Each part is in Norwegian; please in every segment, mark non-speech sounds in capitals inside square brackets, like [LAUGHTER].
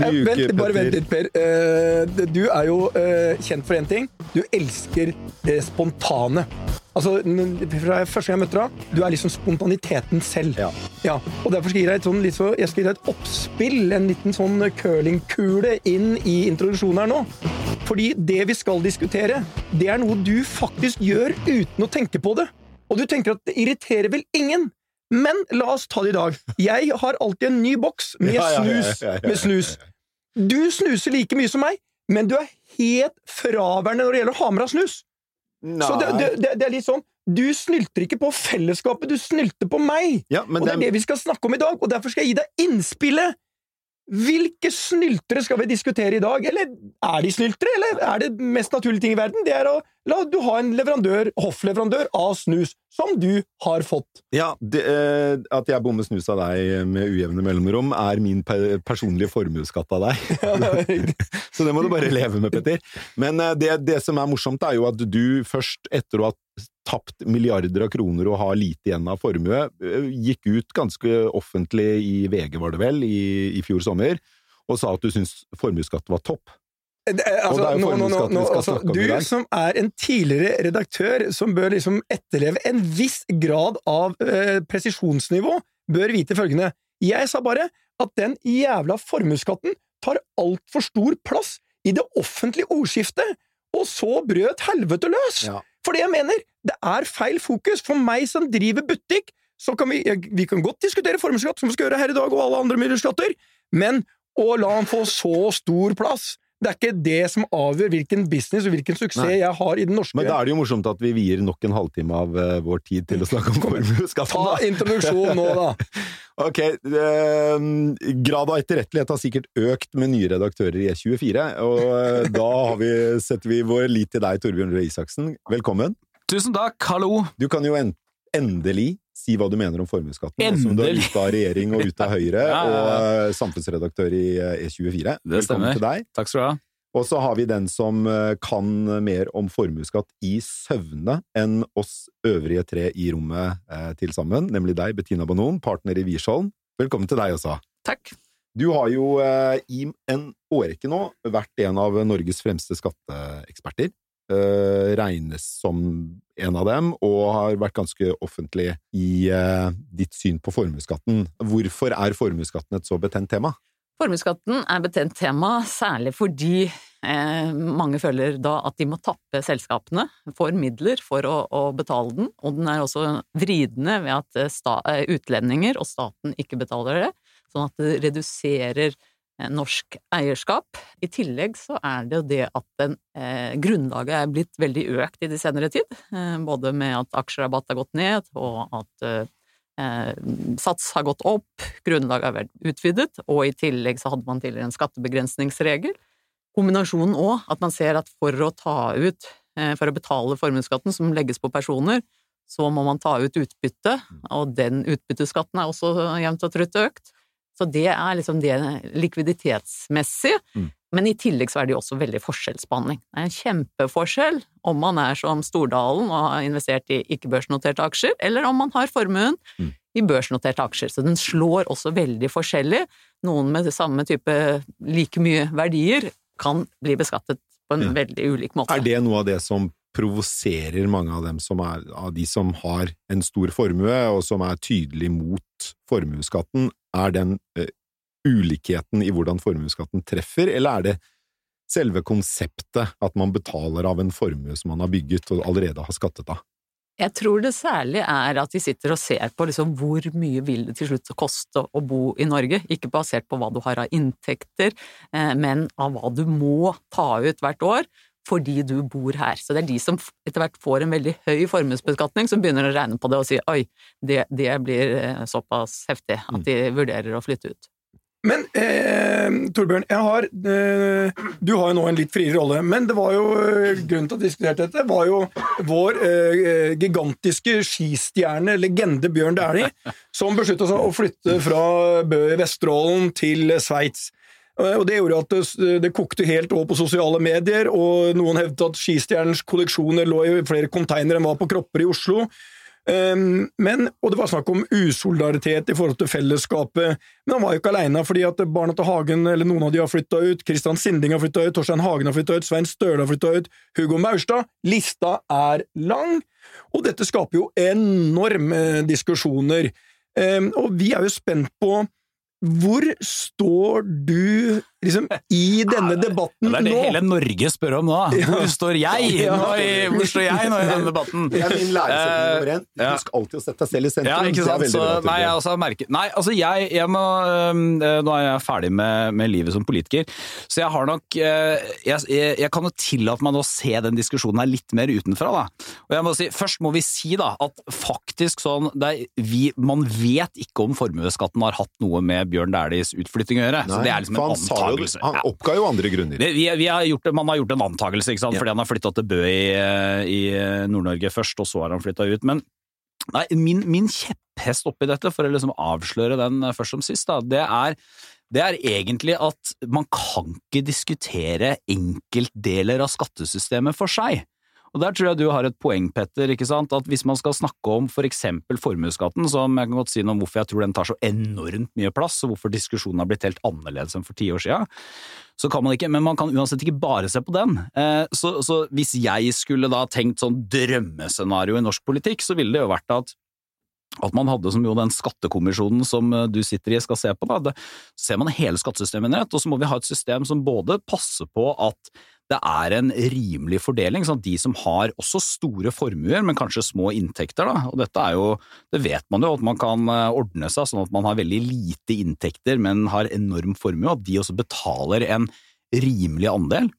Eh, uke, Vent, bare vent litt, Per. Eh, du er jo eh, kjent for én ting. Du elsker det spontane. Altså, fra Første gang jeg møtte deg, du er liksom spontaniteten selv. Ja. og Derfor skal jeg gi deg et, sånn, så, jeg skal gi deg et oppspill, en liten sånn curlingkule, inn i introduksjonen her nå. Fordi det vi skal diskutere, det er noe du faktisk gjør uten å tenke på det. Og du tenker at det irriterer vel ingen? Men la oss ta det i dag. Jeg har alltid en ny boks med Ja, ja, ja, snus. ja, ja, ja. Med snus. Du snuser like mye som meg, men du er helt fraværende når det gjelder å ha med deg snus. Så det, det, det, er litt sånn Du snylter ikke på fellesskapet, du snylter på meg! Ja, men og det er det vi skal snakke om i dag, og derfor skal jeg gi deg innspillet! Hvilke snyltere skal vi diskutere i dag? Eller er de snyltere, eller er det mest naturlige ting i verden? Det er å la du ha en leverandør, hoffleverandør av snus, som du har fått. Ja, det, eh, At jeg bommer snus av deg med ujevne mellomrom, er min pe personlige formuesskatt av deg. [LAUGHS] [LAUGHS] Så det må du bare leve med, Petter. Men eh, det, det som er morsomt, er jo at du først etter å ha tapt milliarder av kroner og har lite igjen av formue, eh, gikk ut ganske offentlig i VG, var det vel, i, i fjor sommer, og sa at du syntes formuesskatt var topp. Det er- Altså, Og nå, nå, nå, nå, altså, du som er en tidligere redaktør, som bør liksom etterleve en viss grad av eh, presisjonsnivå, bør vite følgende. Jeg sa bare at den jævla formuesskatten tar altfor stor plass i det offentlige ordskiftet, og så brøt helvete løs! Ja. For det jeg mener, det er feil fokus. For meg som driver butikk, så kan vi, vi kan godt diskutere formuesskatt, som vi skal gjøre her i dag, og alle andre miljøskatter, men å la den få så stor plass det er ikke det som avgjør hvilken business og hvilken suksess Nei. jeg har i den norske Men da er det jo morsomt at vi vier nok en halvtime av uh, vår tid til å snakke om [LAUGHS] formuesskatten. Ta introduksjon nå, da! [LAUGHS] Ok, Uh, grad av etterrettelighet har sikkert økt med nye redaktører i E24, og uh, da har vi, setter vi vår lit til deg, Torbjørn Røe Isaksen. Velkommen. Tusen takk, hallo! Du kan jo en endelig si hva du mener om formuesskatten, som du er ute av regjering og ute av [LAUGHS] Høyre, Ja, ja, ja. og eh, samfunnsredaktør i eh, E24. Det Velkommen stemmer. til deg. Takk skal du ha. Og så har vi den som eh, kan mer om formuesskatt i søvne enn oss øvrige tre i rommet eh, til sammen, nemlig deg, Bettina Banon, partner i Wiersholm. Velkommen til deg også. Takk. Du har jo eh, i en årrekke nå vært en av Norges fremste skatteeksperter. Eh, regnes som en av dem, og har vært ganske offentlig i uh, ditt syn på formuesskatten. Hvorfor er formuesskatten et så betent tema? Formuesskatten er betent tema, særlig fordi eh, mange føler da at de må tappe selskapene for midler for å, å betale den, og den er også vridende ved at eh, sta, utlendinger og staten ikke betaler det, sånn at det reduserer norsk eierskap. I tillegg så er det jo det at den, eh, grunnlaget er blitt veldig økt i de senere tid, eh, både med at aksjerabatt har gått ned, og at eh, Eh, sats har gått opp, grunnlaget har vært utvidet, og i tillegg så hadde man tidligere en skattebegrensningsregel. Kombinasjonen òg, at man ser at for å ta ut, eh, for å betale formuesskatten som legges på personer, så må man ta ut utbytte, og den utbytteskatten er også jevnt og trutt økt. Så det er liksom det likviditetsmessige. Mm. Men i tillegg så er det jo også veldig forskjellsbehandling. Det er en kjempeforskjell om man er som Stordalen og har investert i ikke-børsnoterte aksjer, eller om man har formuen Mm. i børsnoterte aksjer. Så den slår også veldig forskjellig. Noen med det samme type like mye verdier kan bli beskattet på en Ja. veldig ulik måte. Er det noe av det som provoserer mange av dem som er av de som har en stor formue, og som er tydelig mot formuesskatten? Er den eh, ulikheten i hvordan formuesskatten treffer, eller er det selve konseptet at man betaler av en formue som man har bygget og allerede har skattet av? Jeg tror det særlig er at de sitter og ser på liksom hvor mye vil det til slutt koste å bo i Norge, ikke basert på hva du har av inntekter, eh, men av hva du må ta ut hvert år fordi du bor her. Så det er de som etter hvert får en veldig høy formuesbeskatning, som begynner å regne på det og si oi, det, det blir eh, såpass heftig at de vurderer å flytte ut. Men eh, Torbjørn, har, eh, du har jo nå en litt friere rolle, men det var jo eh, grunnen til at vi diskuterte dette, var jo vår eh, gigantiske skistjerne, legende Bjørn Dæhlie, som besluttet seg å flytte fra Bø i Vesterålen til Sveits. Eh, Og Det gjorde at det, det kokte helt over på sosiale medier, og noen hevdet at skistjernens kolleksjoner lå i flere konteinere enn var på kropper i Oslo. Um, men, og det var snakk om usolidaritet i forhold til fellesskapet. Men han var jo ikke aleine, fordi at barna til Hagen eller noen av de har flytta ut. Kristian Sinding har flytta ut, Torstein Hagen har flytta ut, Svein Støle har flytta ut, Hugo Maurstad. Lista er lang, og dette skaper jo enorme diskusjoner. Um, og vi er jo spent på hvor står du liksom i denne debatten nå? Det er det nå? hele Norge spør om nå. Hvor står jeg nå i, hvor står jeg nå i denne debatten? Det er min læresetning nummer én. Husk alltid å sette deg selv i sentrum. Ja, ikke sant? Så, nei, jeg også har merket Nei, altså jeg, jeg må øh, Nå er jeg ferdig med, med livet som politiker, så jeg har nok øh, jeg, jeg, kan jo tillate meg nå å se den diskusjonen her litt mer utenfra, da. Og jeg må si, Først må vi si da at faktisk sånn vi, Man vet ikke om formuesskatten har hatt noe med Bjørn Dæhlies utflytting å gjøre. så det er liksom en han jo- antakelse. Han oppga jo andre grunner. Det, vi, vi har gjort, man har gjort en antakelse, ikke sant? Ja. fordi han har flytta til Bø i, eh, i Nord-Norge først, og så har han flytta ut. Men nei, min, min kjepphest oppi dette, for å liksom avsløre den eh, først som sist, da, det er det er egentlig at man kan ikke diskutere enkeltdeler av skattesystemet for seg. Og Der tror jeg du har et poeng, Petter. ikke sant? At Hvis man skal snakke om for eksempel formuesskatten, som jeg kan godt si noe om hvorfor jeg tror den tar så enormt mye plass, og hvorfor diskusjonen har blitt helt annerledes enn for ti år siden, så kan man ikke, men man kan uansett ikke bare se på den. Eh, Så, så hvis jeg skulle da tenkt sånn drømmescenario i norsk politikk, så ville det jo vært at at man hadde som jo den skattekommisjonen som eh, du sitter i skal se på, da, det, ser man hele skattesystemet under ett, og så må vi ha et system som både passer på at det er en rimelig fordeling, sånn at de som har også store formuer, men kanskje små inntekter, da, og dette er jo, det vet man jo, at man kan eh, ordne seg sånn at man har veldig lite inntekter, men har enorm formue, at de også betaler en rimelig andel.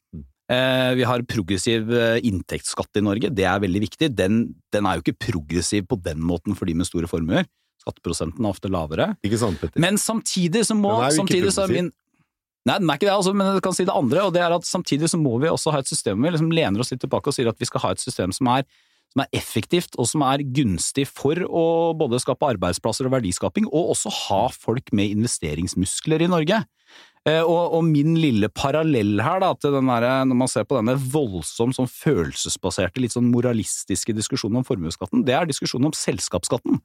Eh, Vi har progressiv eh, inntektsskatt i Norge, det er veldig viktig. Den, den er jo ikke progressiv på den måten for de med store formuer. Skatteprosenten er ofte lavere. Ikke sant, Petter? Men samtidig så må Den er jo ikke samtidig så er progressiv. min Nei, den er ikke det, altså, men jeg kan si det andre, og det er at samtidig så må vi også ha et system vi liksom lener oss litt tilbake og sier at vi skal ha et system som er, som er effektivt og som er gunstig for å både skape arbeidsplasser og verdiskaping, og også ha folk med investeringsmuskler i Norge. Eh, Og, og min lille parallell her, da, til den der, når man ser på denne voldsomt sånn følelsesbaserte, litt sånn moralistiske diskusjonen om formuesskatten, det er diskusjonen om selskapsskatten.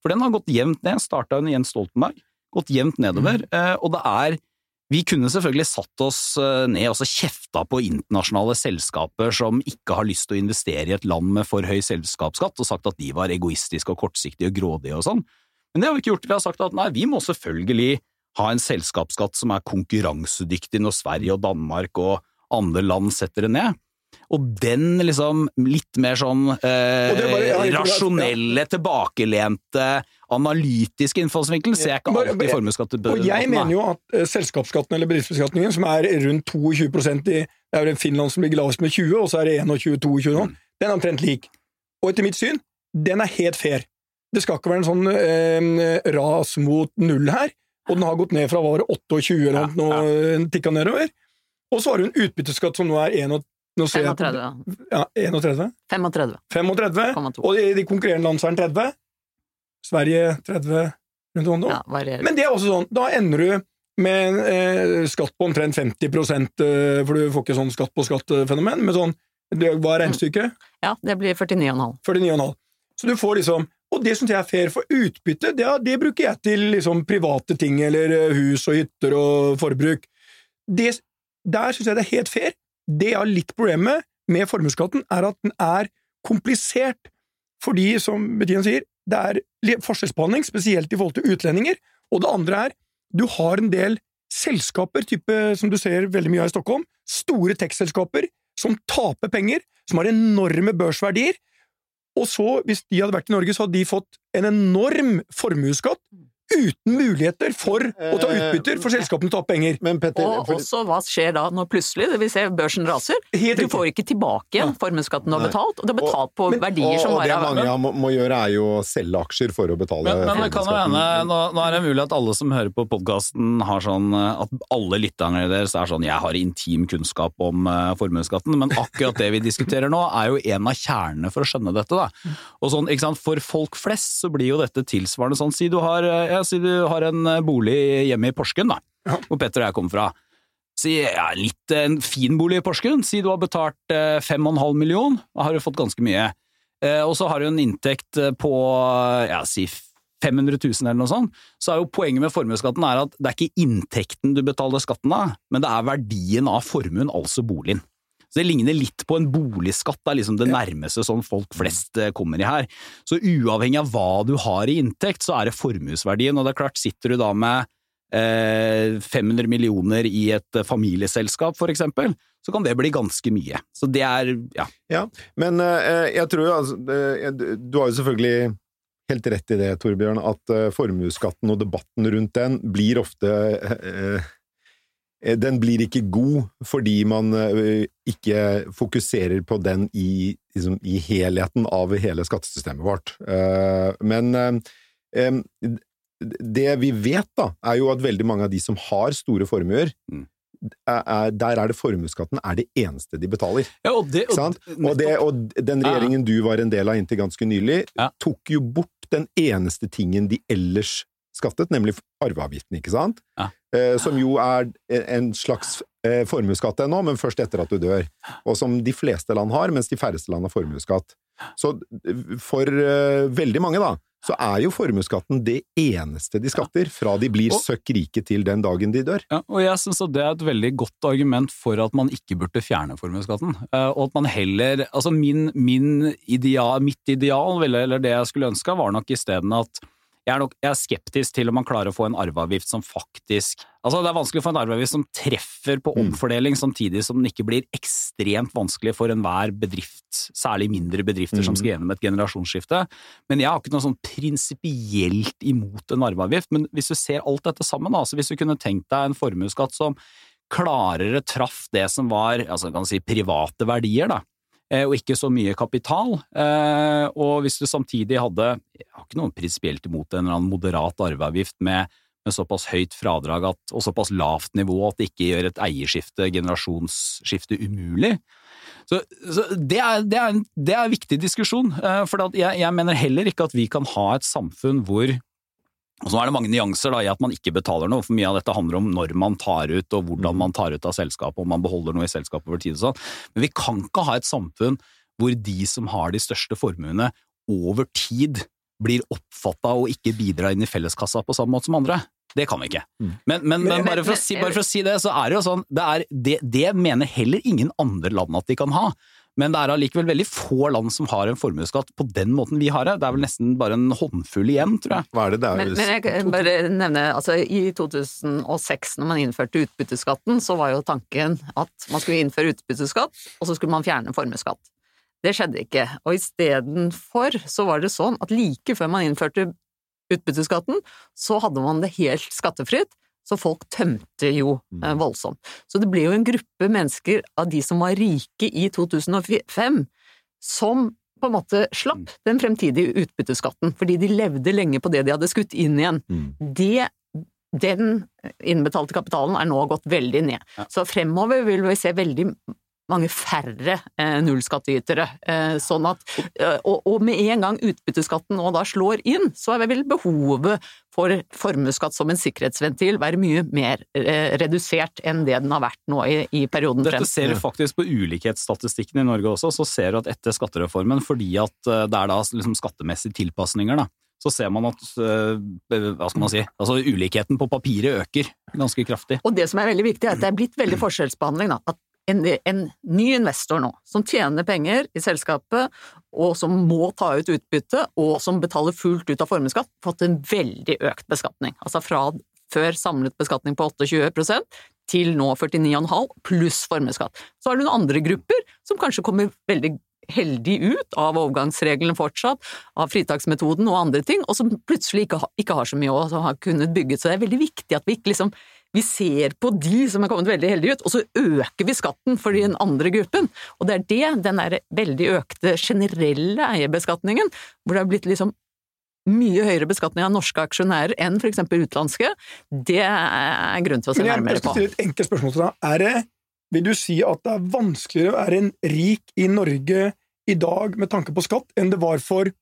For den har gått jevnt ned, starta under Jens Stoltenberg, gått jevnt nedover, mm. og det er vi kunne selvfølgelig satt oss eh, ned og kjefta på internasjonale selskaper som ikke har lyst til å investere i et land med for høy selskapsskatt, og sagt at de var egoistiske og kortsiktige og grådige og sånn. Men det har vi ikke gjort. Vi har sagt at nei, vi må selvfølgelig ha en selskapsskatt som er konkurransedyktig når Sverige og Danmark og andre land setter det ned. Og den liksom litt mer sånn eh, bare, ja, rasjonelle, ja. tilbakelente, analytiske innfallsvinkelen, ser jeg ikke alltid i formuesskattedebatten. Og jeg mener jo at eh, selskapsskatten eller bedriftsbeskatningen, som er rundt 22 i det er Finland som ligger lavest med 20, og så er det 21-22 nå, mm. den er omtrent lik. Og etter mitt syn, den er helt fair. Det skal ikke være en sånn eh, ras mot null her, og den har gått ned fra hva var 28 eller noe, ja, ja. tikka nedover. Og så har du en utbytteskatt som nå er 21 35, da. Ja, 31? 35. 35 og de, de konkurrerende landseierne 30. Sverige 30 rundt om. Ja, Men det er også sånn, da ender du med eh, skatt på omtrent 50 eh, for du får ikke sånn skatt på skatt-fenomen, men sånn hva er regnestykket? Ja, det blir 49,5. 49,5. Så du får liksom Og det syns jeg er fair, for utbytte det, det bruker jeg til liksom, private ting, eller eh, hus og hytter og forbruk. Det, der syns jeg det er helt fair. Det jeg har litt problemer med formuesskatten, er at den er komplisert. Fordi, som Bettina sier, det er li- forskjellsbehandling, spesielt i forhold til utlendinger. Og det andre er, du har en del selskaper, type, som du ser veldig mye av i Stockholm, store tech-selskaper, som taper penger, som har enorme børsverdier. Og så, hvis de hadde vært i Norge, så hadde de fått en enorm formuesskatt uten muligheter for å ta utbytter, for selskapene taper penger. Men Petter, Og for- også hva skjer da når plutselig det vil se børsen raser? Helt Du får ikke tilbake igjen formuesskatten du har betalt, og du har betalt på men- verdier som og, og det mange må, må gjøre, er jo å selge aksjer for å betale Men, men det kan jo hende, nå, nå er det mulig at alle som hører på podkasten har sånn eh, At alle lytterne deres er sånn 'jeg har intim kunnskap om uh, formuesskatten', men akkurat det vi diskuterer nå, er jo en av kjernene for å skjønne dette. da. Og sånn, ikke sant, For folk flest så blir jo dette tilsvarende sånn. Si du har, eh, ja, si du har en eh, bolig hjemme i Porsgrunn, da, Ja. hvor Petter og jeg kommer fra. Si ja, litt en fin bolig i Porsgrunn. Si du har betalt eh, 5,5 million, da har du fått ganske mye. eh, og så har du en inntekt eh, på ja, si 500 000 eller noe sånt, så er jo poenget med formuesskatten er at det er ikke inntekten du betaler skatten av, men det er verdien av formuen, altså boligen. Så det ligner litt på en boligskatt, det er liksom det nærmeste sånn folk flest eh, kommer i her. Så uavhengig av hva du har i inntekt, så er det formuesverdien, og det er klart, sitter du da med eh, 500 millioner i et familieselskap, for eksempel, så kan det bli ganske mye. Så det er, ja. Ja, men eh, jeg tror jo altså eh, Du har jo selvfølgelig helt rett i det, Torbjørn, at formuesskatten og debatten rundt den blir ofte Den blir ikke god fordi man uh, ikke fokuserer på den i, liksom, i, helheten av hele skattesystemet vårt. men det vi vet, da, er jo at veldig mange av de som har store formuer, mm er, der er det formuesskatten er det eneste de betaler. Ja, og, det, og, og, det, og, den regjeringen du var en del av inntil ganske nylig, ja. tok jo bort den eneste tingen de ellers skattet, nemlig arveavgiften, ikke sant? Ja. Eh, som jo er en slags eh, formuesskatt ennå, men først etter at du dør. Og som de fleste land har, mens de færreste land har formuesskatt. Så for uh, veldig mange, da, så er jo formuesskatten det eneste de skatter, fra de blir søkk rike til den dagen de dør. Ja, og jeg synes at det er et veldig godt argument for at man ikke burde fjerne formuesskatten. Og at man heller Altså min, min ideal, mitt ideal, eller det jeg skulle ønske, var nok isteden at jeg er, nok, jeg er skeptisk til om man klarer å få en arveavgift som faktisk Altså, det er vanskelig å få en arveavgift som treffer på mm. omfordeling, mm. samtidig som den ikke blir ekstremt vanskelig for enhver bedrift, særlig mindre bedrifter mm. som skal gjennom et generasjonsskifte. Men jeg har ikke noe sånn prinsipielt imot en arveavgift. Men hvis du ser alt dette sammen, altså hvis du kunne tenkt deg en formuesskatt som klarere traff det som var altså kan si, private verdier, da, og ikke så mye kapital. Eh, og hvis du samtidig hadde Jeg har ikke noe prinsipielt imot en eller annen moderat arveavgift med, med såpass høyt fradrag at, og såpass lavt nivå at det ikke gjør et eierskifte, generasjonsskifte, umulig. Så, så det, er, det, er en, det, er, en, viktig diskusjon, eh, for jeg, jeg mener heller ikke at vi kan ha et samfunn hvor og så er det mange nyanser da, i at man ikke betaler noe, for mye av dette handler om når man tar ut, og hvordan mm. man tar ut av selskapet, om man beholder noe i selskapet over tid og sånn. Men vi kan ikke ha et samfunn hvor de som har de største formuene, over tid blir oppfatta og ikke bidrar inn i felleskassa på samme måte som andre. Det kan vi ikke. Mm. Men, men, men, bare, for si, bare, for å si, det, så er det jo sånn det, er, det, det mener heller ingen andre land at de kan ha. Men det er allikevel veldig få land som har en formuesskatt på den måten vi har det. Det er vel nesten bare en håndfull igjen, tror jeg. Hva er det det er? Men, men jeg kan bare nevne, altså i 2006 når man innførte utbytteskatten, så var jo tanken at man skulle innføre utbytteskatt, og så skulle man fjerne formuesskatt. Det skjedde ikke, og istedenfor så var det sånn at like før man innførte utbytteskatten, så hadde man det helt skattefritt, så folk tømte jo mm. eh, voldsomt. Så det ble jo en gruppe mennesker av de som var rike i 2005, som på en måte slapp mm. den fremtidige utbytteskatten, fordi de levde lenge på det de hadde skutt inn igjen. Mm. Det, den innbetalte kapitalen er nå gått veldig ned. Ja. Så fremover vil vi se veldig mange færre eh, nullskattytere. Eh, sånn at, eh, og, og, med en gang utbytteskatten nå da slår inn, så vil behovet for formuesskatt som en sikkerhetsventil være mye mer eh, redusert enn det den har vært nå i, i perioden frem. Dette ser du faktisk på ulikhetsstatistikken i Norge også, så ser du at etter skattereformen, fordi at eh, det er da liksom skattemessige tilpasninger, da, så ser man at hva skal man si, altså ulikheten på papiret øker ganske kraftig. Og det som er veldig viktig, er at det er blitt veldig forskjellsbehandling. Da. At en, en, ny investor nå, som tjener penger i selskapet, og som må ta ut utbytte, og som betaler fullt ut av formuesskatt, fått en veldig økt beskatning. Altså fra før samlet beskatning på 28% til nå 49,5 pluss formuesskatt. Så har du noen andre grupper som kanskje kommer veldig heldig ut av overgangsreglene fortsatt, av fritaksmetoden og andre ting, og som plutselig ikke, har, ikke har så mye å ha kunnet bygge. Så det er veldig viktig at vi ikke liksom vi ser på de som er kommet veldig heldige ut, og så øker vi skatten for den andre gruppen. Og det er det, den der veldig økte generelle eierbeskatningen, hvor det har blitt liksom mye høyere beskatning av norske aksjonærer enn f.eks. utenlandske, det er grunn til å se nærmere på. Jeg skal stille et enkelt spørsmål til deg. Er det, vil du si at det er vanskeligere å være en rik i Norge i dag med tanke på skatt enn det var for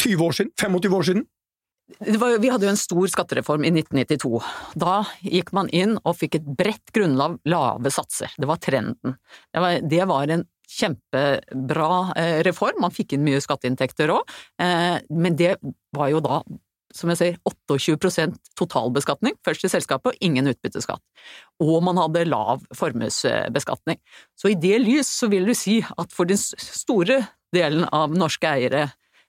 20 år siden? 25 år siden? Var, vi hadde jo en stor skattereform i 1992. Da gikk man inn og fikk et bredt grunnlag lave satser. Det var trenden. Det var, det var en kjempebra eh, reform, man fikk inn mye skatteinntekter òg, eh, men det var jo da som jeg sier, 28% totalbeskatning, først i selskapet, og ingen utbytteskatt. Og man hadde lav formuesbeskatning. Så i det lys så vil du si at for den store delen av norske eiere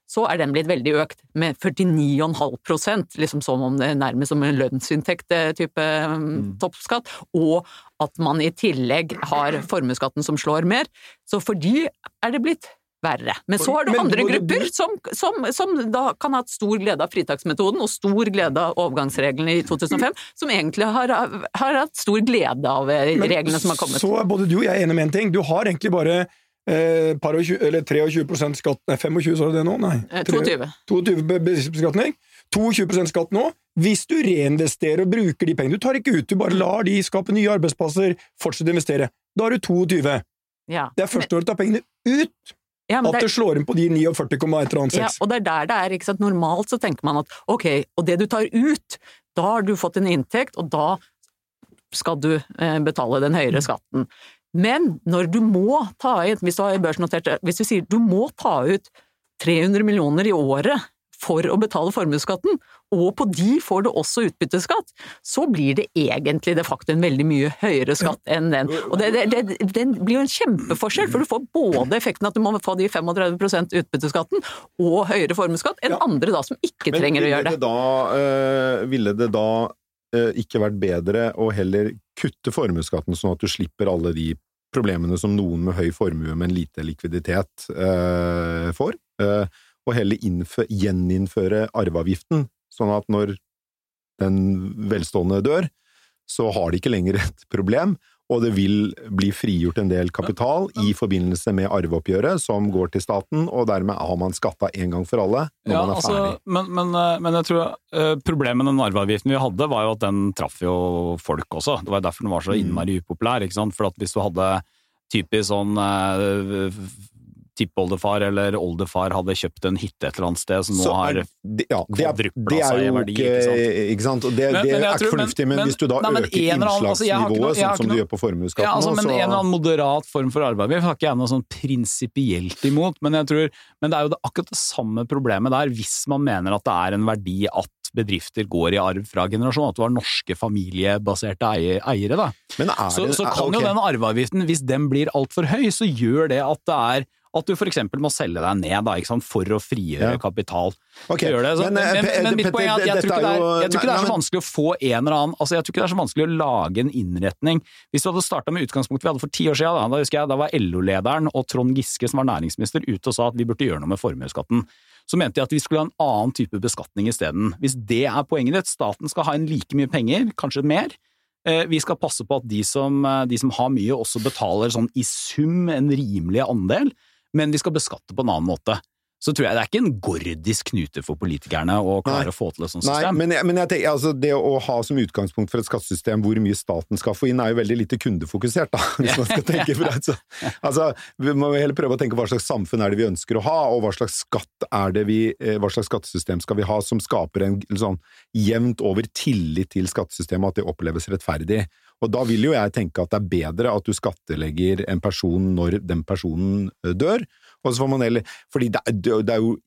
så er den blitt veldig økt, med 49,5 liksom som om det er nærmest som en lønnsinntekt-type mm. toppskatt, og at man i tillegg har formuesskatten som slår mer. Så for de er det blitt verre. Men så har du andre grupper som, som, som, da kan ha hatt stor glede av fritaksmetoden og stor glede av overgangsreglene i 2005, som egentlig har, har hatt stor glede av eh, reglene som har kommet. Så er både du og jeg enige om én ting. Du har egentlig bare Eh, 20, eller 23% skatt Nei, 25, sa du det nå? Nei. 22. 22 beskatning. 22% skatt nå. Hvis du reinvesterer og bruker de pengene Du tar ikke ut, du bare lar de skape nye arbeidsplasser, fortsette å investere. Da har du 22. Ja, det er første året du tar pengene ut. Ja, at det, det slår inn på de 49,1 Ja, og det er der det er. ikke sant? Normalt så tenker man at ok, og det du tar ut, da har du fått en inntekt, og da skal du eh, betale den høyere skatten. Men når du må ta ut, hvis du har børsnotert hvis du sier du må ta ut 300 millioner i året for å betale formuesskatten, og på de får du også utbytteskatt, så blir det egentlig de facto en veldig mye høyere skatt enn den. Og det, det, det, det, blir jo en kjempeforskjell, for du får både effekten at du må få de 35% utbytteskatten og høyere formuesskatt enn andre da som ikke trenger å gjøre det. Da, øh, ville det da øh, ikke vært bedre å heller kutte formuesskatten, sånn at du slipper alle de problemene som noen med høy formue, men lite likviditet, eh, får, eh, og heller innføre, gjeninnføre arveavgiften, sånn at når den velstående dør, så har de ikke lenger et problem, og det vil bli frigjort en del kapital i forbindelse med arveoppgjøret som går til staten, og dermed har man skatta en gang for alle når ja, man er altså, ferdig. Men, men, eh, men, jeg tror uh, problemet med den arveavgiften vi hadde, var jo at den traff jo folk også. Det var derfor den var så innmari upopulær. ikke sant? For at hvis du hadde typisk sånn uh, tippoldefar eller oldefar hadde kjøpt en hytte et eller annet sted som nå har ja, kvadrupla seg i verdi. Ikke sant? Ikke sant? Og det, men, det men er ikke fornuftig, men, men, hvis du da nei, øker innslagsnivået, altså, sånn som du gjør på formuesskatten ja, altså, Men så... en eller annen moderat form for arveavgift har ikke jeg noe sånn prinsipielt imot, men, jeg tror, men det er jo det, akkurat det samme problemet der, hvis man mener at det er en verdi at bedrifter går i arv fra generasjon, at du har norske familiebaserte eiere. Da. så, så, kan okay. jo den arveavgiften, hvis den blir altfor høy, så gjør det at det er at du f.eks. må selge deg ned da, for å frigjøre ja. kapital. Okay. Så, men, men, men, men, mitt poeng er at jeg tror ikke det er, jeg ikke det er så vanskelig å få en eller annen altså Jeg tror ikke det er så vanskelig å lage en innretning. Hvis du hadde starta med utgangspunktet vi hadde for ti år siden, da, da husker jeg da var LO-lederen og Trond Giske, som var næringsminister, ute og sa at vi burde gjøre noe med formuesskatten. Så mente de at vi skulle ha en annen type beskatning isteden. Hvis det er poenget ditt, staten skal ha inn like mye penger, kanskje mer, eh, vi skal passe på at de som, eh, de som, har mye, også betaler sånn i sum en rimelig andel men vi skal beskatte på en annen måte. Så tror jeg det er ikke en gordisk knute for politikerne å klare Nei. å få til et sånt system. Nei, men, jeg, men jeg tenker, altså, det å ha som utgangspunkt for et skattesystem hvor mye staten skal få inn, er jo veldig lite kundefokusert, da, [LAUGHS] hvis man skal tenke på det. [LAUGHS] Altså, vi må heller prøve å tenke hva slags samfunn er det vi ønsker å ha, og hva slags skatt er det vi, eh, hva slags skattesystem skal vi ha som skaper en sånn jevnt over tillit til skattesystemet, at det oppleves rettferdig. Og da vil jo jeg tenke at det er bedre at du skattelegger en person når den personen eh, dør, og så får man heller Fordi det, det er jo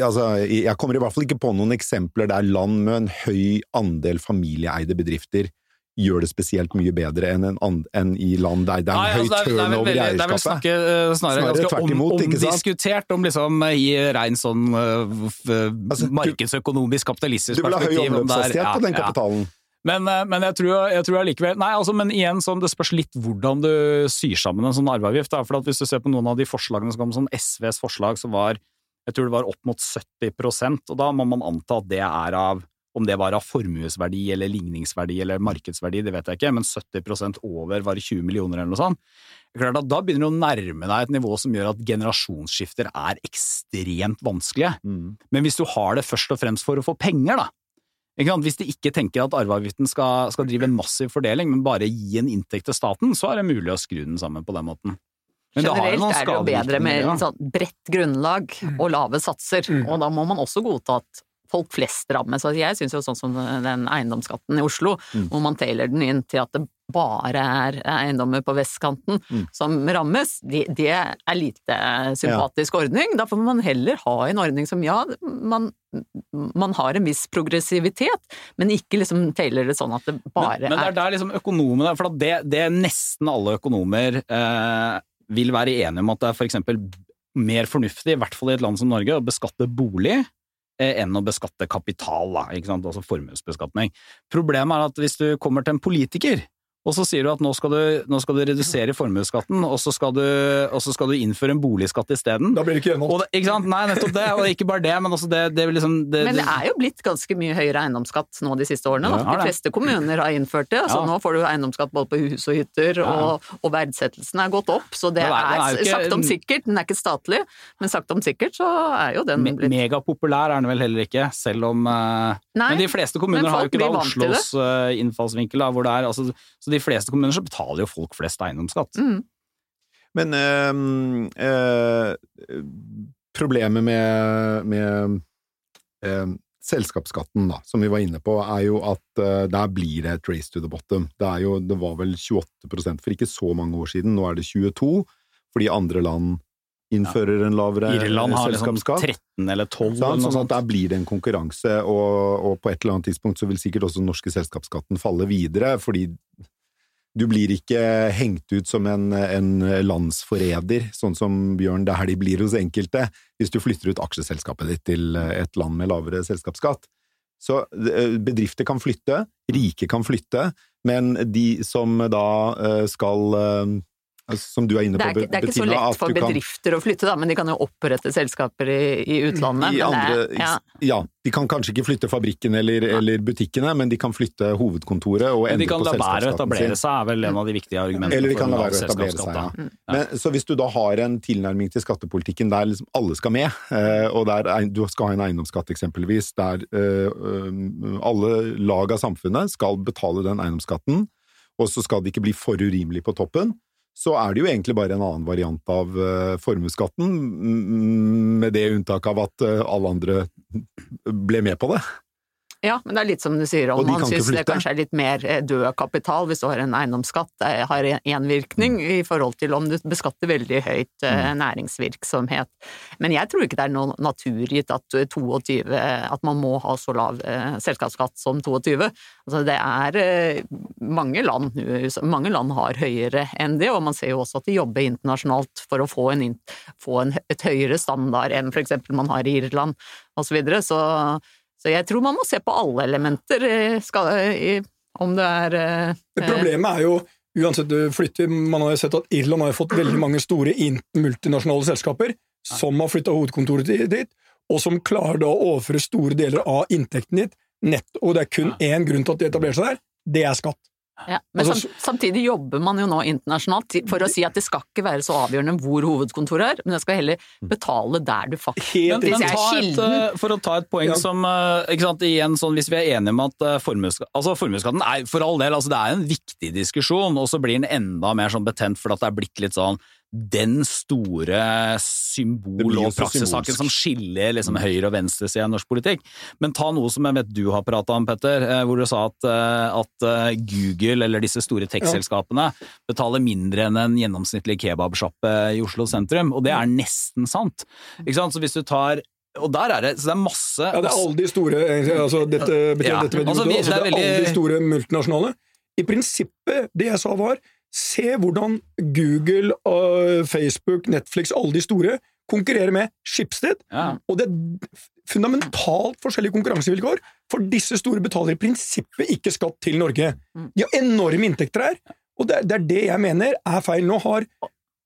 Altså, jeg kommer i hvert fall ikke på noen eksempler der land med en høy andel familieeide bedrifter gjør det spesielt mye bedre enn, en enn i land der det er en Nei, høy altså, turnover i eierskapet. Det er vel snakke, snarere, snarere ganske om, omdiskutert om liksom i rein sånn uh, altså, markedsøkonomisk kapitalistisk perspektiv. Du vil ha høy omløpshastighet ja, på den kapitalen? Ja. Men, eh, men, jeg tror, jeg tror allikevel Nei, altså, men igjen, sånn, det spørs litt hvordan du syr sammen en sånn arveavgift. Da. For hvis du ser på noen av de forslagene som kom, sånn SVs forslag, som var jeg tror det var opp mot 70% og da må man anta at det er av om det var av formuesverdi eller ligningsverdi eller markedsverdi, det vet jeg ikke, men 70% over var 20 millioner eller noe sånt. Klart at Da begynner du å nærme deg et nivå som gjør at generasjonsskifter er ekstremt vanskelige. Mm. Men hvis du har det først og fremst for å få penger, da, hvis de ikke tenker at arveavgiften skal, skal, drive en massiv fordeling, men bare gi en inntekt til staten, så er det mulig å skru den sammen på den måten. Men Generelt det er det jo bedre med ja. sånn bredt grunnlag mm. og lave satser, mm. og da må man også godta at folk flest rammes. Altså jeg syns jo sånn som den eiendomsskatten i Oslo, mm. hvor man tailer den inn til at det bare er eiendommer på vestkanten Mm. som rammes, det, det er lite sympatisk ordning. Da får man heller ha en ordning som ja, man, man har en viss progressivitet, men ikke liksom feiler det sånn at det bare men, men det er der liksom økonomene For det, det nesten alle økonomer eh, vil være enige om at det er for eksempel mer fornuftig, i hvert fall i et land som Norge, å beskatte bolig eh, enn å beskatte kapital, da, altså formuesbeskatning. Problemet er at hvis du kommer til en politiker, og så sier du at nå skal du, nå skal du redusere formuesskatten, og så skal du, og så skal du innføre en boligskatt isteden. Da blir det ikke gjennomført. ikke sant? Nei, nettopp det, og ikke bare det, men også det, det liksom det, Men det er jo blitt ganske mye høyere eiendomsskatt nå de siste årene. Ja, Da. De fleste kommuner har innført det. Altså, Ja. Nå får du eiendomsskatt både på hus og hytter, og, og verdsettelsen er gått opp. Så det er- sagt er ikke- sakte om sikkert, den er ikke statlig, men sakte om sikkert så er jo den blitt Megapopulær er den vel heller ikke, selv om eh, Nei, Men de fleste kommuner har jo ikke da. Oslos eh, innfallsvinkel, da, hvor det er altså, Så de fleste kommuner så betaler jo folk flest eiendomsskatt. Mm. Men øh, øh, problemet med, med øh, selskapsskatten, da, som vi var inne på, er jo at der blir det et race to the bottom. Det, er jo, det var vel 28% for ikke så mange år siden, nå er det 22, fordi andre land innfører en lavere Irland har liksom selskapsskatt. 13 eller 12 sånn, eller noe Sånn at sånt. der blir det en konkurranse, og, og på et eller annet tidspunkt så vil sikkert også den norske selskapsskatten falle videre, fordi du blir ikke hengt ut som en, en landsforræder, sånn som Bjørn Dæhlie blir hos enkelte, hvis du flytter ut aksjeselskapet ditt til et land med lavere selskapsskatt. Så eh, bedrifter kan flytte, rike kan flytte, men de som da eh, skal Som du er inne Det på, er, ikke, det er ikke så lett for bedrifter kan- å flytte, da, men de kan jo opprette selskaper i, i utlandet. I andre, det, ja. ja. de kan kanskje ikke flytte fabrikken eller, eller butikkene, men de kan flytte hovedkontoret og endre på Men sin. de kan la være å etablere seg, er vel en av de viktige argumentene Eller de kan la være å etablere seg, ja. Men, så hvis du da har en tilnærming til skattepolitikken der liksom alle skal med, [LAUGHS] eh, og der du skal ha en eiendomsskatt eksempelvis, der eh, eh, alle lag av samfunnet skal betale den eiendomsskatten, og så skal det ikke bli for urimelig på toppen, så er det jo egentlig bare en annen variant av uh, formuesskatten, med det unntak av at eh, alle andre ble med på det. Ja, men det er litt som du sier, om man syns det kanskje er litt mer eh, død kapital hvis du har en eiendomsskatt, det har én virkning Mm. i forhold til om du beskatter veldig høyt mm. næringsvirksomhet. Men jeg tror ikke det er noe naturgitt at er 22, at man må ha så lav eh, selskapsskatt som 22. Altså det er eh, mange land, mange land har høyere enn det, og man ser jo også at de jobber internasjonalt for å få en, få en et høyere standard enn eksempel man har i Irland osv. Så, videre. så så jeg tror man må se på alle elementer, eh, skal, i, om det er eh, problemet er jo, uansett du flytter Man har jo sett at Irland har fått veldig mange store multinasjonale selskaper som har flytta hovedkontoret dit, og som klarer da å overføre store deler av inntekten ditt nett, og det er kun én grunn til at de etablerer seg der, det er skatt. Ja. Men Altså, sam, samtidig jobber man jo nå internasjonalt for å si at det skal ikke være så avgjørende hvor hovedkontoret er, men jeg skal heller betale der du faktisk Men, men er et, kilden- eh, for å ta et poeng Ja. som eh, ikke sant, igjen, sånn, Hvis vi er enige om at formuesskatten altså, formuesskatten er for all del altså, det er en viktig diskusjon, og så blir den enda mer sånn betent fordi at det er blitt litt sånn den store symbol- og praksissaken som skiller liksom, høyre- og venstresida i norsk politikk. Men ta noe som jeg vet du har prata om, Petter, eh, hvor du sa at, eh, at eh, Google eller disse store tech-selskapene betaler mindre enn en gjennomsnittlig kebabsjappe i Oslo sentrum, og det er nesten sant. Ikke sant? Så hvis du tar og der er det, så det er masse Ja, det er alle de store altså dette, Ja, dette altså, vi- det er er alle veldig- de store multinasjonale. I prinsippet, det jeg sa var, se hvordan Google, Facebook, Netflix, alle de store konkurrerer med Schibsted, Ja. og det er fundamentalt forskjellige konkurransevilkår, for disse store betaler i prinsippet ikke skatt til Norge. Mm. De har enorme inntekter her, og det er, det er det jeg mener er feil. Nå har,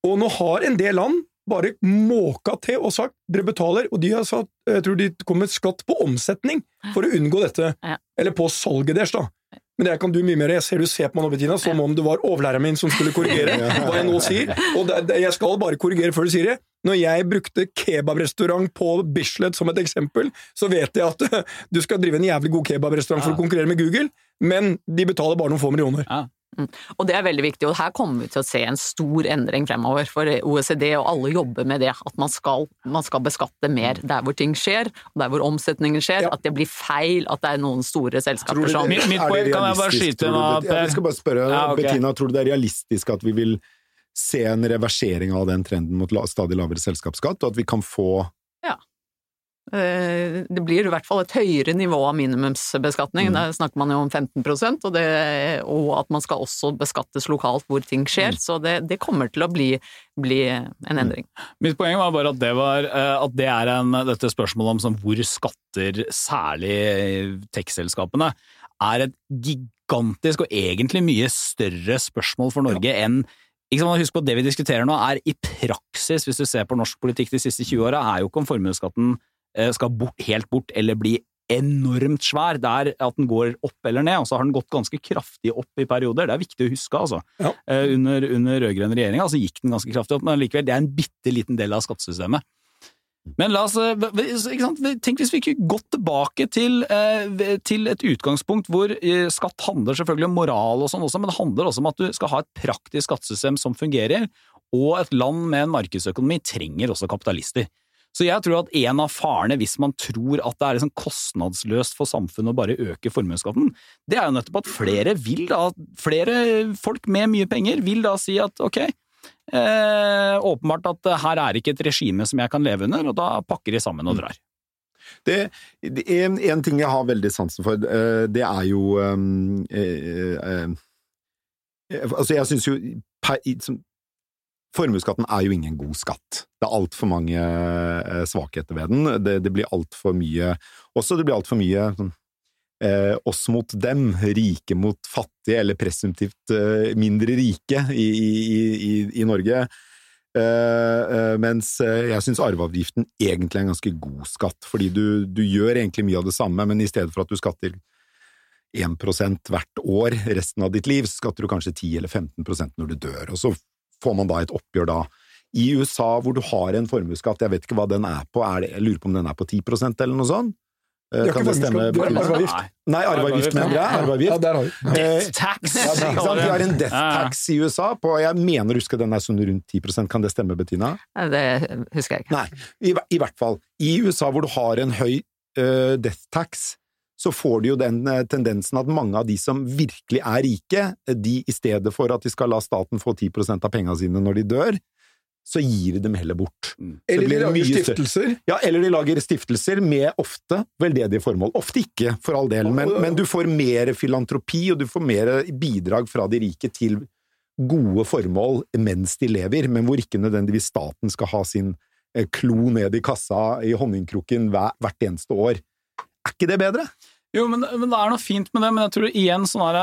og nå har en del land bare måka til og sagt dere betaler, og de har sagt jeg tror de kom med skatt på omsetning for å unngå dette. Eller på salget deres, da. Men det kan du mye mer. Jeg ser du ser på meg nå, Bettina, som om det var overlæreren min som skulle korrigere [LAUGHS] hva jeg nå sier. Og det, det, jeg skal bare korrigere før du sier det. Når jeg brukte kebabrestaurant på Bislett som et eksempel, så vet jeg at [LAUGHS] du skal drive en jævlig god kebabrestaurant for å konkurrere med Google, men de betaler bare noen få millioner. Ja. Og det er veldig viktig, og her kommer vi til å se en stor endring fremover. For OECD og alle jobber med det, at man skal, man skal beskatte mer der hvor ting skjer, og der hvor omsetningen skjer. Ja. At det blir feil at det er noen store selskaper som Mitt- poeng- kan jeg bare skyte at- det- Jeg skal bare spørre, Ja, okay. Bettina, tror du det er realistisk at vi vil se en reversering av den trenden mot stadig lavere selskapsskatt, og at vi kan få Eh, Det blir i hvert fall et høyere nivå av minimumsbeskatning. Mm. Der snakker man jo om 15% og, det, og at man skal også beskattes lokalt hvor ting skjer. Mm. Så det, det kommer til å bli, bli en endring. Mitt poeng var bare at det, var, eh, at det er en, dette spørsmålet om sånn, hvor skatter særlig tech-selskapene er et gigantisk og egentlig mye større spørsmål for Norge enn ikke sant, Husk på at det vi diskuterer nå er i praksis, hvis du ser på norsk politikk de siste 20 åra, er jo ikke om formuesskatten eh, skal bort, helt bort eller bli enormt svær. Det er at den går opp eller ned, og så har den gått ganske kraftig opp i perioder. Det er viktig å huske, altså. Ja. Eh, Under, under rød-grønn regjering altså, gikk den ganske kraftig opp, men likevel, det er en bitte liten del av skattesystemet. Men la oss, eh, ikke sant? tenk hvis vi ikke gått tilbake til, eh, til et utgangspunkt hvor eh, skatt handler selvfølgelig om moral og sånn også, men det handler også om at du skal ha et praktisk skattesystem som fungerer, og et land med en markedsøkonomi trenger også kapitalister. Så jeg tror at en av farene hvis man tror at det er liksom kostnadsløst for samfunnet å bare øke formuesskatten, det er jo nettopp at flere vil da, flere folk med mye penger vil da si at ok, eh, åpenbart at eh, her er ikke et regime som jeg kan leve under, og da pakker de sammen og drar. Det, det en, en ting jeg har veldig sansen for, eh, det er jo um, eh, eh, eh, Altså, jeg syns jo per, Formuesskatten er jo ingen god skatt. Det er altfor mange eh, svakheter ved den. Det, det blir altfor mye Også det blir altfor mye sånn, eh, oss mot dem, rike mot fattige, eller presumptivt eh, mindre rike i, i, i, i Norge. Eh, eh, mens eh, jeg syns arveavgiften egentlig er en ganske god skatt, fordi du, du gjør egentlig mye av det samme, men i stedet for at du skatter 1% hvert år resten av ditt liv, så skatter du kanskje 10 eller 15% når du dør, og så får man da et oppgjør da. I USA, hvor du har en formuesskatt, jeg vet ikke hva den er på, er det, jeg lurer på om den er på 10% eller noe sånt? Eh, er Kan ikke er arveavgift. Nei, arveavgift, mener jeg. Ja, Arveavgift. der har vi. Eh, Death tax! ja, det, ikke sant? Vi har en death Ja, ja. tax i USA på, jeg mener å huske den er sånn rundt 10% kan det stemme, Bettina? Det husker jeg ikke. Nei, i, i hvert fall. I USA hvor du har en høy uh, death tax, så får du jo den eh, tendensen at mange av de som virkelig er rike, de i stedet for at de skal la staten få 10% av pengene sine når de dør, så gir de dem heller bort. Så Eller de lager stiftelser. Ja, eller de lager stiftelser med ofte veldedige formål. Ofte ikke, for all del, men, men du får mer filantropi, og du får mer bidrag fra de rike til gode formål mens de lever, men hvor ikke nødvendigvis staten skal ha sin eh, klo ned i kassa i honningkrukken hvert eneste år. Er ikke det bedre? Jo, men, men det er noe fint med det, men jeg tror igjen sånn er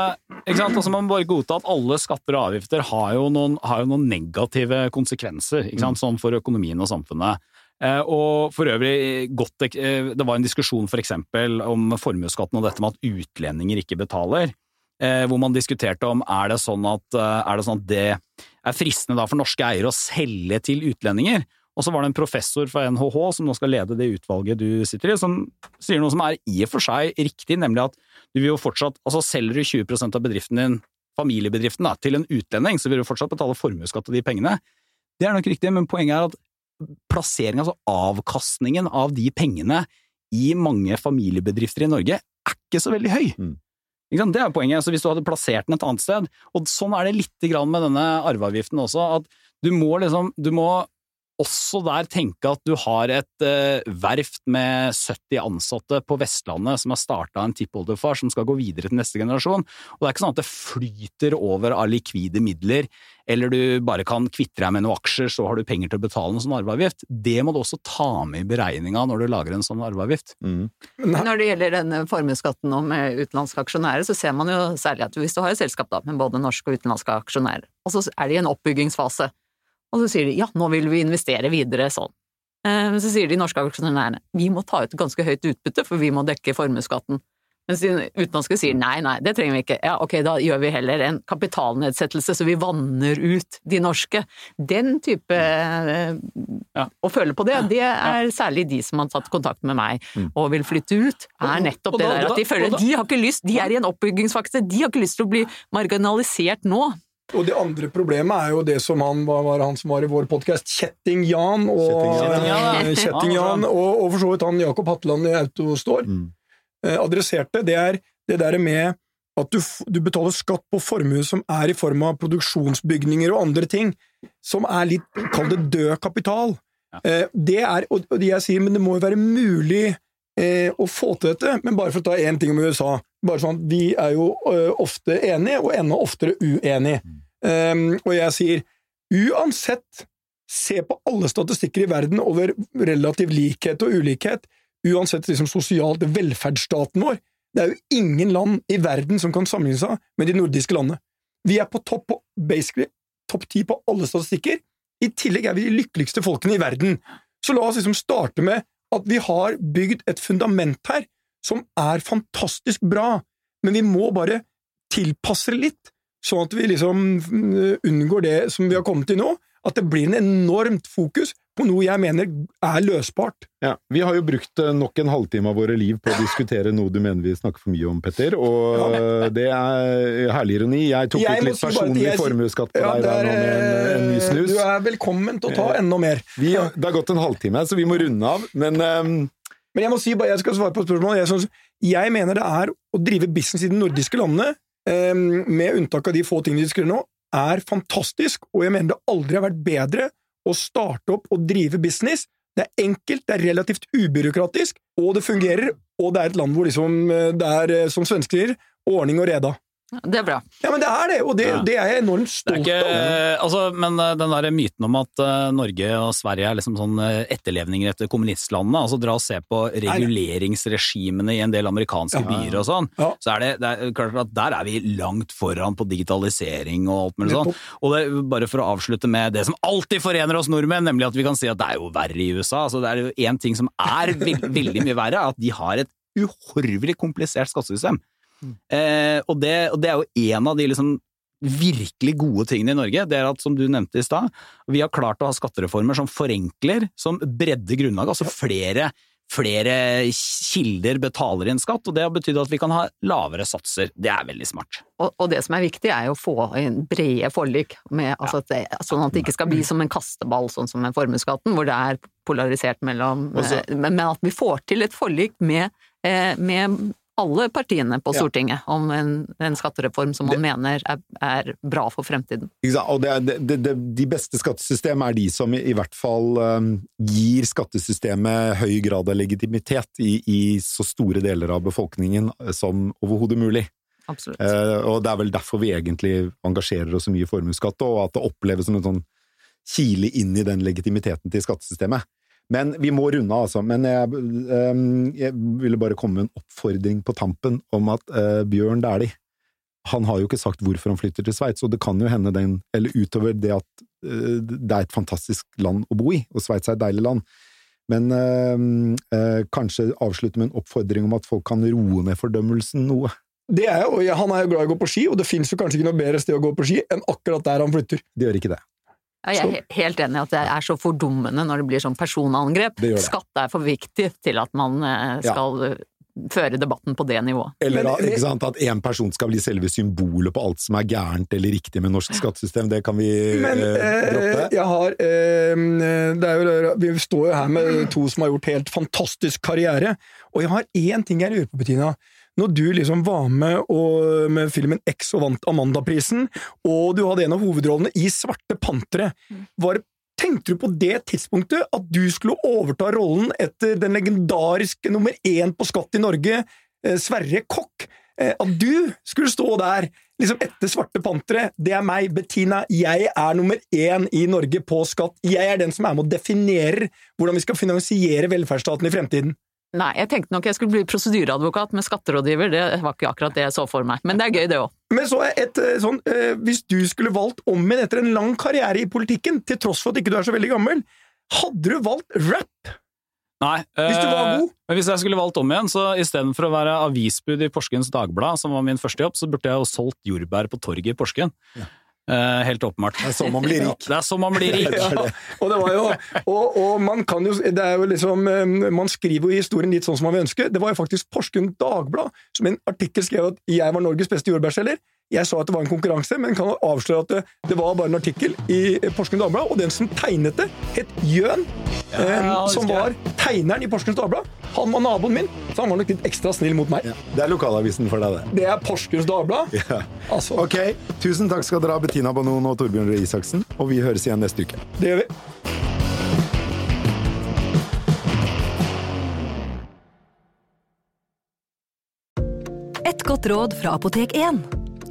sant? Altså, Man må bare godta at alle skatter og avgifter har jo noen, har jo noen negative konsekvenser sant? Sånn for økonomien og samfunnet. Eh, og for øvrig, godt, eh, det var en diskusjon for eksempel om formuesskatten og dette med at utlendinger ikke betaler. Eh, hvor man diskuterte om er det sånn at, er det, sånn at det er fristende for norske eiere å selge til utlendinger. Og så var det en professor fra NHH som nå skal lede det utvalget du sitter i, som sier noe som er i og for seg riktig, nemlig at du vil jo fortsatt, altså selger du 20% av bedriften din, familiebedriften, da, til en utlending, så vil du fortsatt betale formuesskatt av de pengene. Det er nok riktig, men poenget er at plasseringen, altså avkastningen av de pengene i mange familiebedrifter i Norge, er ikke så veldig høy. Mm. Det er poenget. Så hvis du hadde plassert den et annet sted, og sånn er det litt med denne arveavgiften også, at du må liksom, du må også der tenke at du har et eh, verft med 70 ansatte på Vestlandet som har starta en tippoldefar som skal gå videre til neste generasjon, og det er ikke sånn at det flyter over av likvide midler, eller du bare kan kvitte deg med noen aksjer, så har du penger til å betale en sånn arveavgift. Det må du også ta med i beregninga når du lager en sånn arveavgift. Mm. Når det gjelder denne formuesskatten nå med utenlandske aksjonærer, så ser man jo særlig at hvis du har et selskap da, med både norske og utenlandske aksjonærer, og så er de i en oppbyggingsfase, og så sier de ja, nå vil vi investere videre sånn. Eh, Men så sier de norske aksjonærene vi må ta ut ganske høyt utbytte, for vi må dekke formuesskatten. Mens de utenlandske sier nei, nei, det trenger vi ikke. Ja, ok, da gjør vi heller en kapitalnedsettelse så vi vanner ut de norske. Den type eh, Ja. Å føle på det, det er særlig de som har tatt kontakt med meg og vil flytte ut, er nettopp det der at de føler de har ikke lyst, de er i en oppbyggingsfakse, de har ikke lyst til å bli marginalisert nå. Og det andre problemet er jo det som han var han som var i vår podkast, Kjetting-Jan og Kjetting-Jan, ja. eh, og, og for så vidt han Jakob Hatteland i Autostore Mm. eh, adresserte, det er det der med at du, du betaler skatt på formue som er i form av produksjonsbygninger og andre ting, som er litt, kall det død kapital. Eh, det er, og, og jeg sier, men det må jo være mulig eh, å få til dette, men bare for å ta én ting om USA. Bare sånn Vi er jo eh, ofte enige, og enda oftere uenige. Um, og jeg sier uansett, se på alle statistikker i verden over relativ likhet og ulikhet, uansett liksom sosialt velferdsstaten vår. Det er jo ingen land i verden som kan sammenligne seg med de nordiske landene. Vi er på topp på basically topp ti på alle statistikker. I tillegg er vi de lykkeligste folkene i verden. Så la oss liksom starte med at vi har bygd et fundament her som er fantastisk bra, men vi må bare tilpasse det litt, sånn at vi liksom mm, unngår det som vi har kommet til nå, at det blir en enormt fokus på noe jeg mener er løsbart. Ja, Vi har jo brukt eh, nok en halvtime av våre liv på å diskutere noe du mener vi snakker for mye om, Petter. Og Ja. eh, det er herlig ironi. Jeg tok Jeg ut litt si personlig jeg- formuesskatt på Ja, deg der er, nå med en, en ny eh, snus. Du er velkommen til å ta enda mer. Vi, det har gått en halvtime, så vi må runde av. Men ehm, Men jeg må si, jeg skal svare på et spørsmål. Jeg, jeg mener det er å drive business i de nordiske landene, eh, med unntak av de få tingene vi diskuterer nå, er fantastisk, og jeg mener det aldri har vært bedre å starte opp og drive business. Det er enkelt, det er relativt ubyråkratisk, og det fungerer, og det er et land hvor liksom, eh, det er, eh, som svensker ordning og reda. Det er bra. Ja, men det er det, og det, Ja. det er jeg enormt stolt ikke, av. altså, men eh, den der myten om at eh, Norge og Sverige er liksom sånn eh, etterlevninger etter kommunistlandene, altså dra og se på reguleringsregimene i en del amerikanske Ja. byer og sånn, Ja. så er det, det er klart at der er vi langt foran på digitalisering og alt mulig sånn. Og det, bare for å avslutte med det som alltid forener oss nordmenn, nemlig at vi kan si at det er jo verre i USA. Altså, det er jo én ting som er veldig, veldig mye verre, at de har et uhorvelig komplisert skattesystem. Eh, og, det, og det er jo en av de liksom virkelig gode tingene i Norge, det er at, som du nevnte i stad, vi har klart å ha skattereformer som forenkler, som bredder grunnlaget. Altså flere, flere kilder betaler inn skatt, og det har betydd at vi kan ha lavere satser. Det er veldig smart. Og, og det som er viktig, er jo å få inn brede forlik, med, altså at det, sånn at det ikke skal bli som en kasteball, sånn som med formuesskatten, hvor det er polarisert mellom Også- eh, men, at vi får til et forlik med, eh, med alle partiene på Ja. Stortinget om en, en skattereform som man mener er, er bra for fremtiden. Og det, det, det, det, de beste skattesystem er de som i, i hvert fall um, gir skattesystemet høy grad av legitimitet i, i så store deler av befolkningen eh, som overhodet mulig. Absolutt. Uh, og det er vel derfor vi egentlig engasjerer oss så mye i formuesskatt, og at det oppleves som en sånn kile inn i den legitimiteten til skattesystemet. Men vi må runde av, altså. Men jeg, eh, jeg ville bare komme med en oppfordring på tampen om at uh, Bjørn Dæhlie han har jo ikke sagt hvorfor han flytter til Sveits, og det kan jo hende den, eller utover det at uh, det er et fantastisk land å bo i, og Sveits er et deilig land. Men øh, øh, kanskje avslutte med en oppfordring om at folk kan roe ned fordømmelsen noe. Det er, jo- han er jo glad i å gå på ski, og det fins kanskje ikke noe bedre sted å gå på ski enn akkurat der han flytter. Det gjør ikke det. Ja, Jeg er helt enig i at det er så fordummende når det blir sånn personangrep. Det gjør det. Skatt er for viktig til at man eh, skal ja. føre debatten på det nivået. Eller Men- at- ikke sant, at én person skal bli selve symbolet på alt som er gærent eller riktig med norsk skattesystem. Det kan vi Men eh, eh, droppe. jeg har eh, det er jo, Vi står jo her med to som har gjort helt fantastisk karriere, og jeg har én ting jeg lurer på, Bettina. Når du liksom var med og, med filmen X og vant Amandaprisen, og du hadde en av hovedrollene i Svarte pantere, var Tenkte du på det tidspunktet at du skulle overta rollen etter den legendariske nummer én på Skatt i Norge, eh, Sverre Kokk? Eh, At du skulle stå der liksom etter Svarte pantere. Det er meg, Bettina. Jeg er nummer én i Norge på skatt. Jeg er den som er med og definerer hvordan vi skal finansiere velferdsstaten i fremtiden. Nei, jeg tenkte nok jeg skulle bli prosedyreadvokat med skatterådgiver, det var ikke akkurat det jeg så for meg. Men det er gøy, det òg. Men så er et eh, sånn eh, Hvis du skulle valgt om igjen etter en lang karriere i politikken, til tross for at ikke du er så veldig gammel, hadde du valgt rap? Nei. Hvis du var eh, god? Men hvis jeg skulle valgt om igjen, så istedenfor å være avisbud i Porsgrunns Dagblad, som var min første jobb, så burde jeg jo solgt jordbær på torget i Porsgrunn. Eh, helt åpenbart. Det er sånn man blir rik. [LAUGHS] Det er sånn man blir rik. Ja, og det var jo og, og man kan jo Det er jo liksom eh, Man skriver jo historien litt sånn som man vil ønske. Det var jo faktisk Porsgrunn Dagblad som i en artikkel skrev at jeg var Norges beste jordbærselger. Jeg sa at det var en konkurranse, men kan avsløre at det, det var bare en artikkel i Porsgrunn Dagblad, og den som tegnet det, het Jøn, eh, det som var tegneren i Porsgrunn Dagblad. Han var naboen min, så han var nok litt ekstra snill mot meg. Ja, det er lokalavisen for deg, det. Det er Porsgrunns Dagblad. Ja. Altså, Ok, tusen takk skal dere ha, Bettina Banon og Torbjørn Røe Isaksen, og vi høres igjen neste uke. det gjør vi. Et godt råd fra Apotek 1.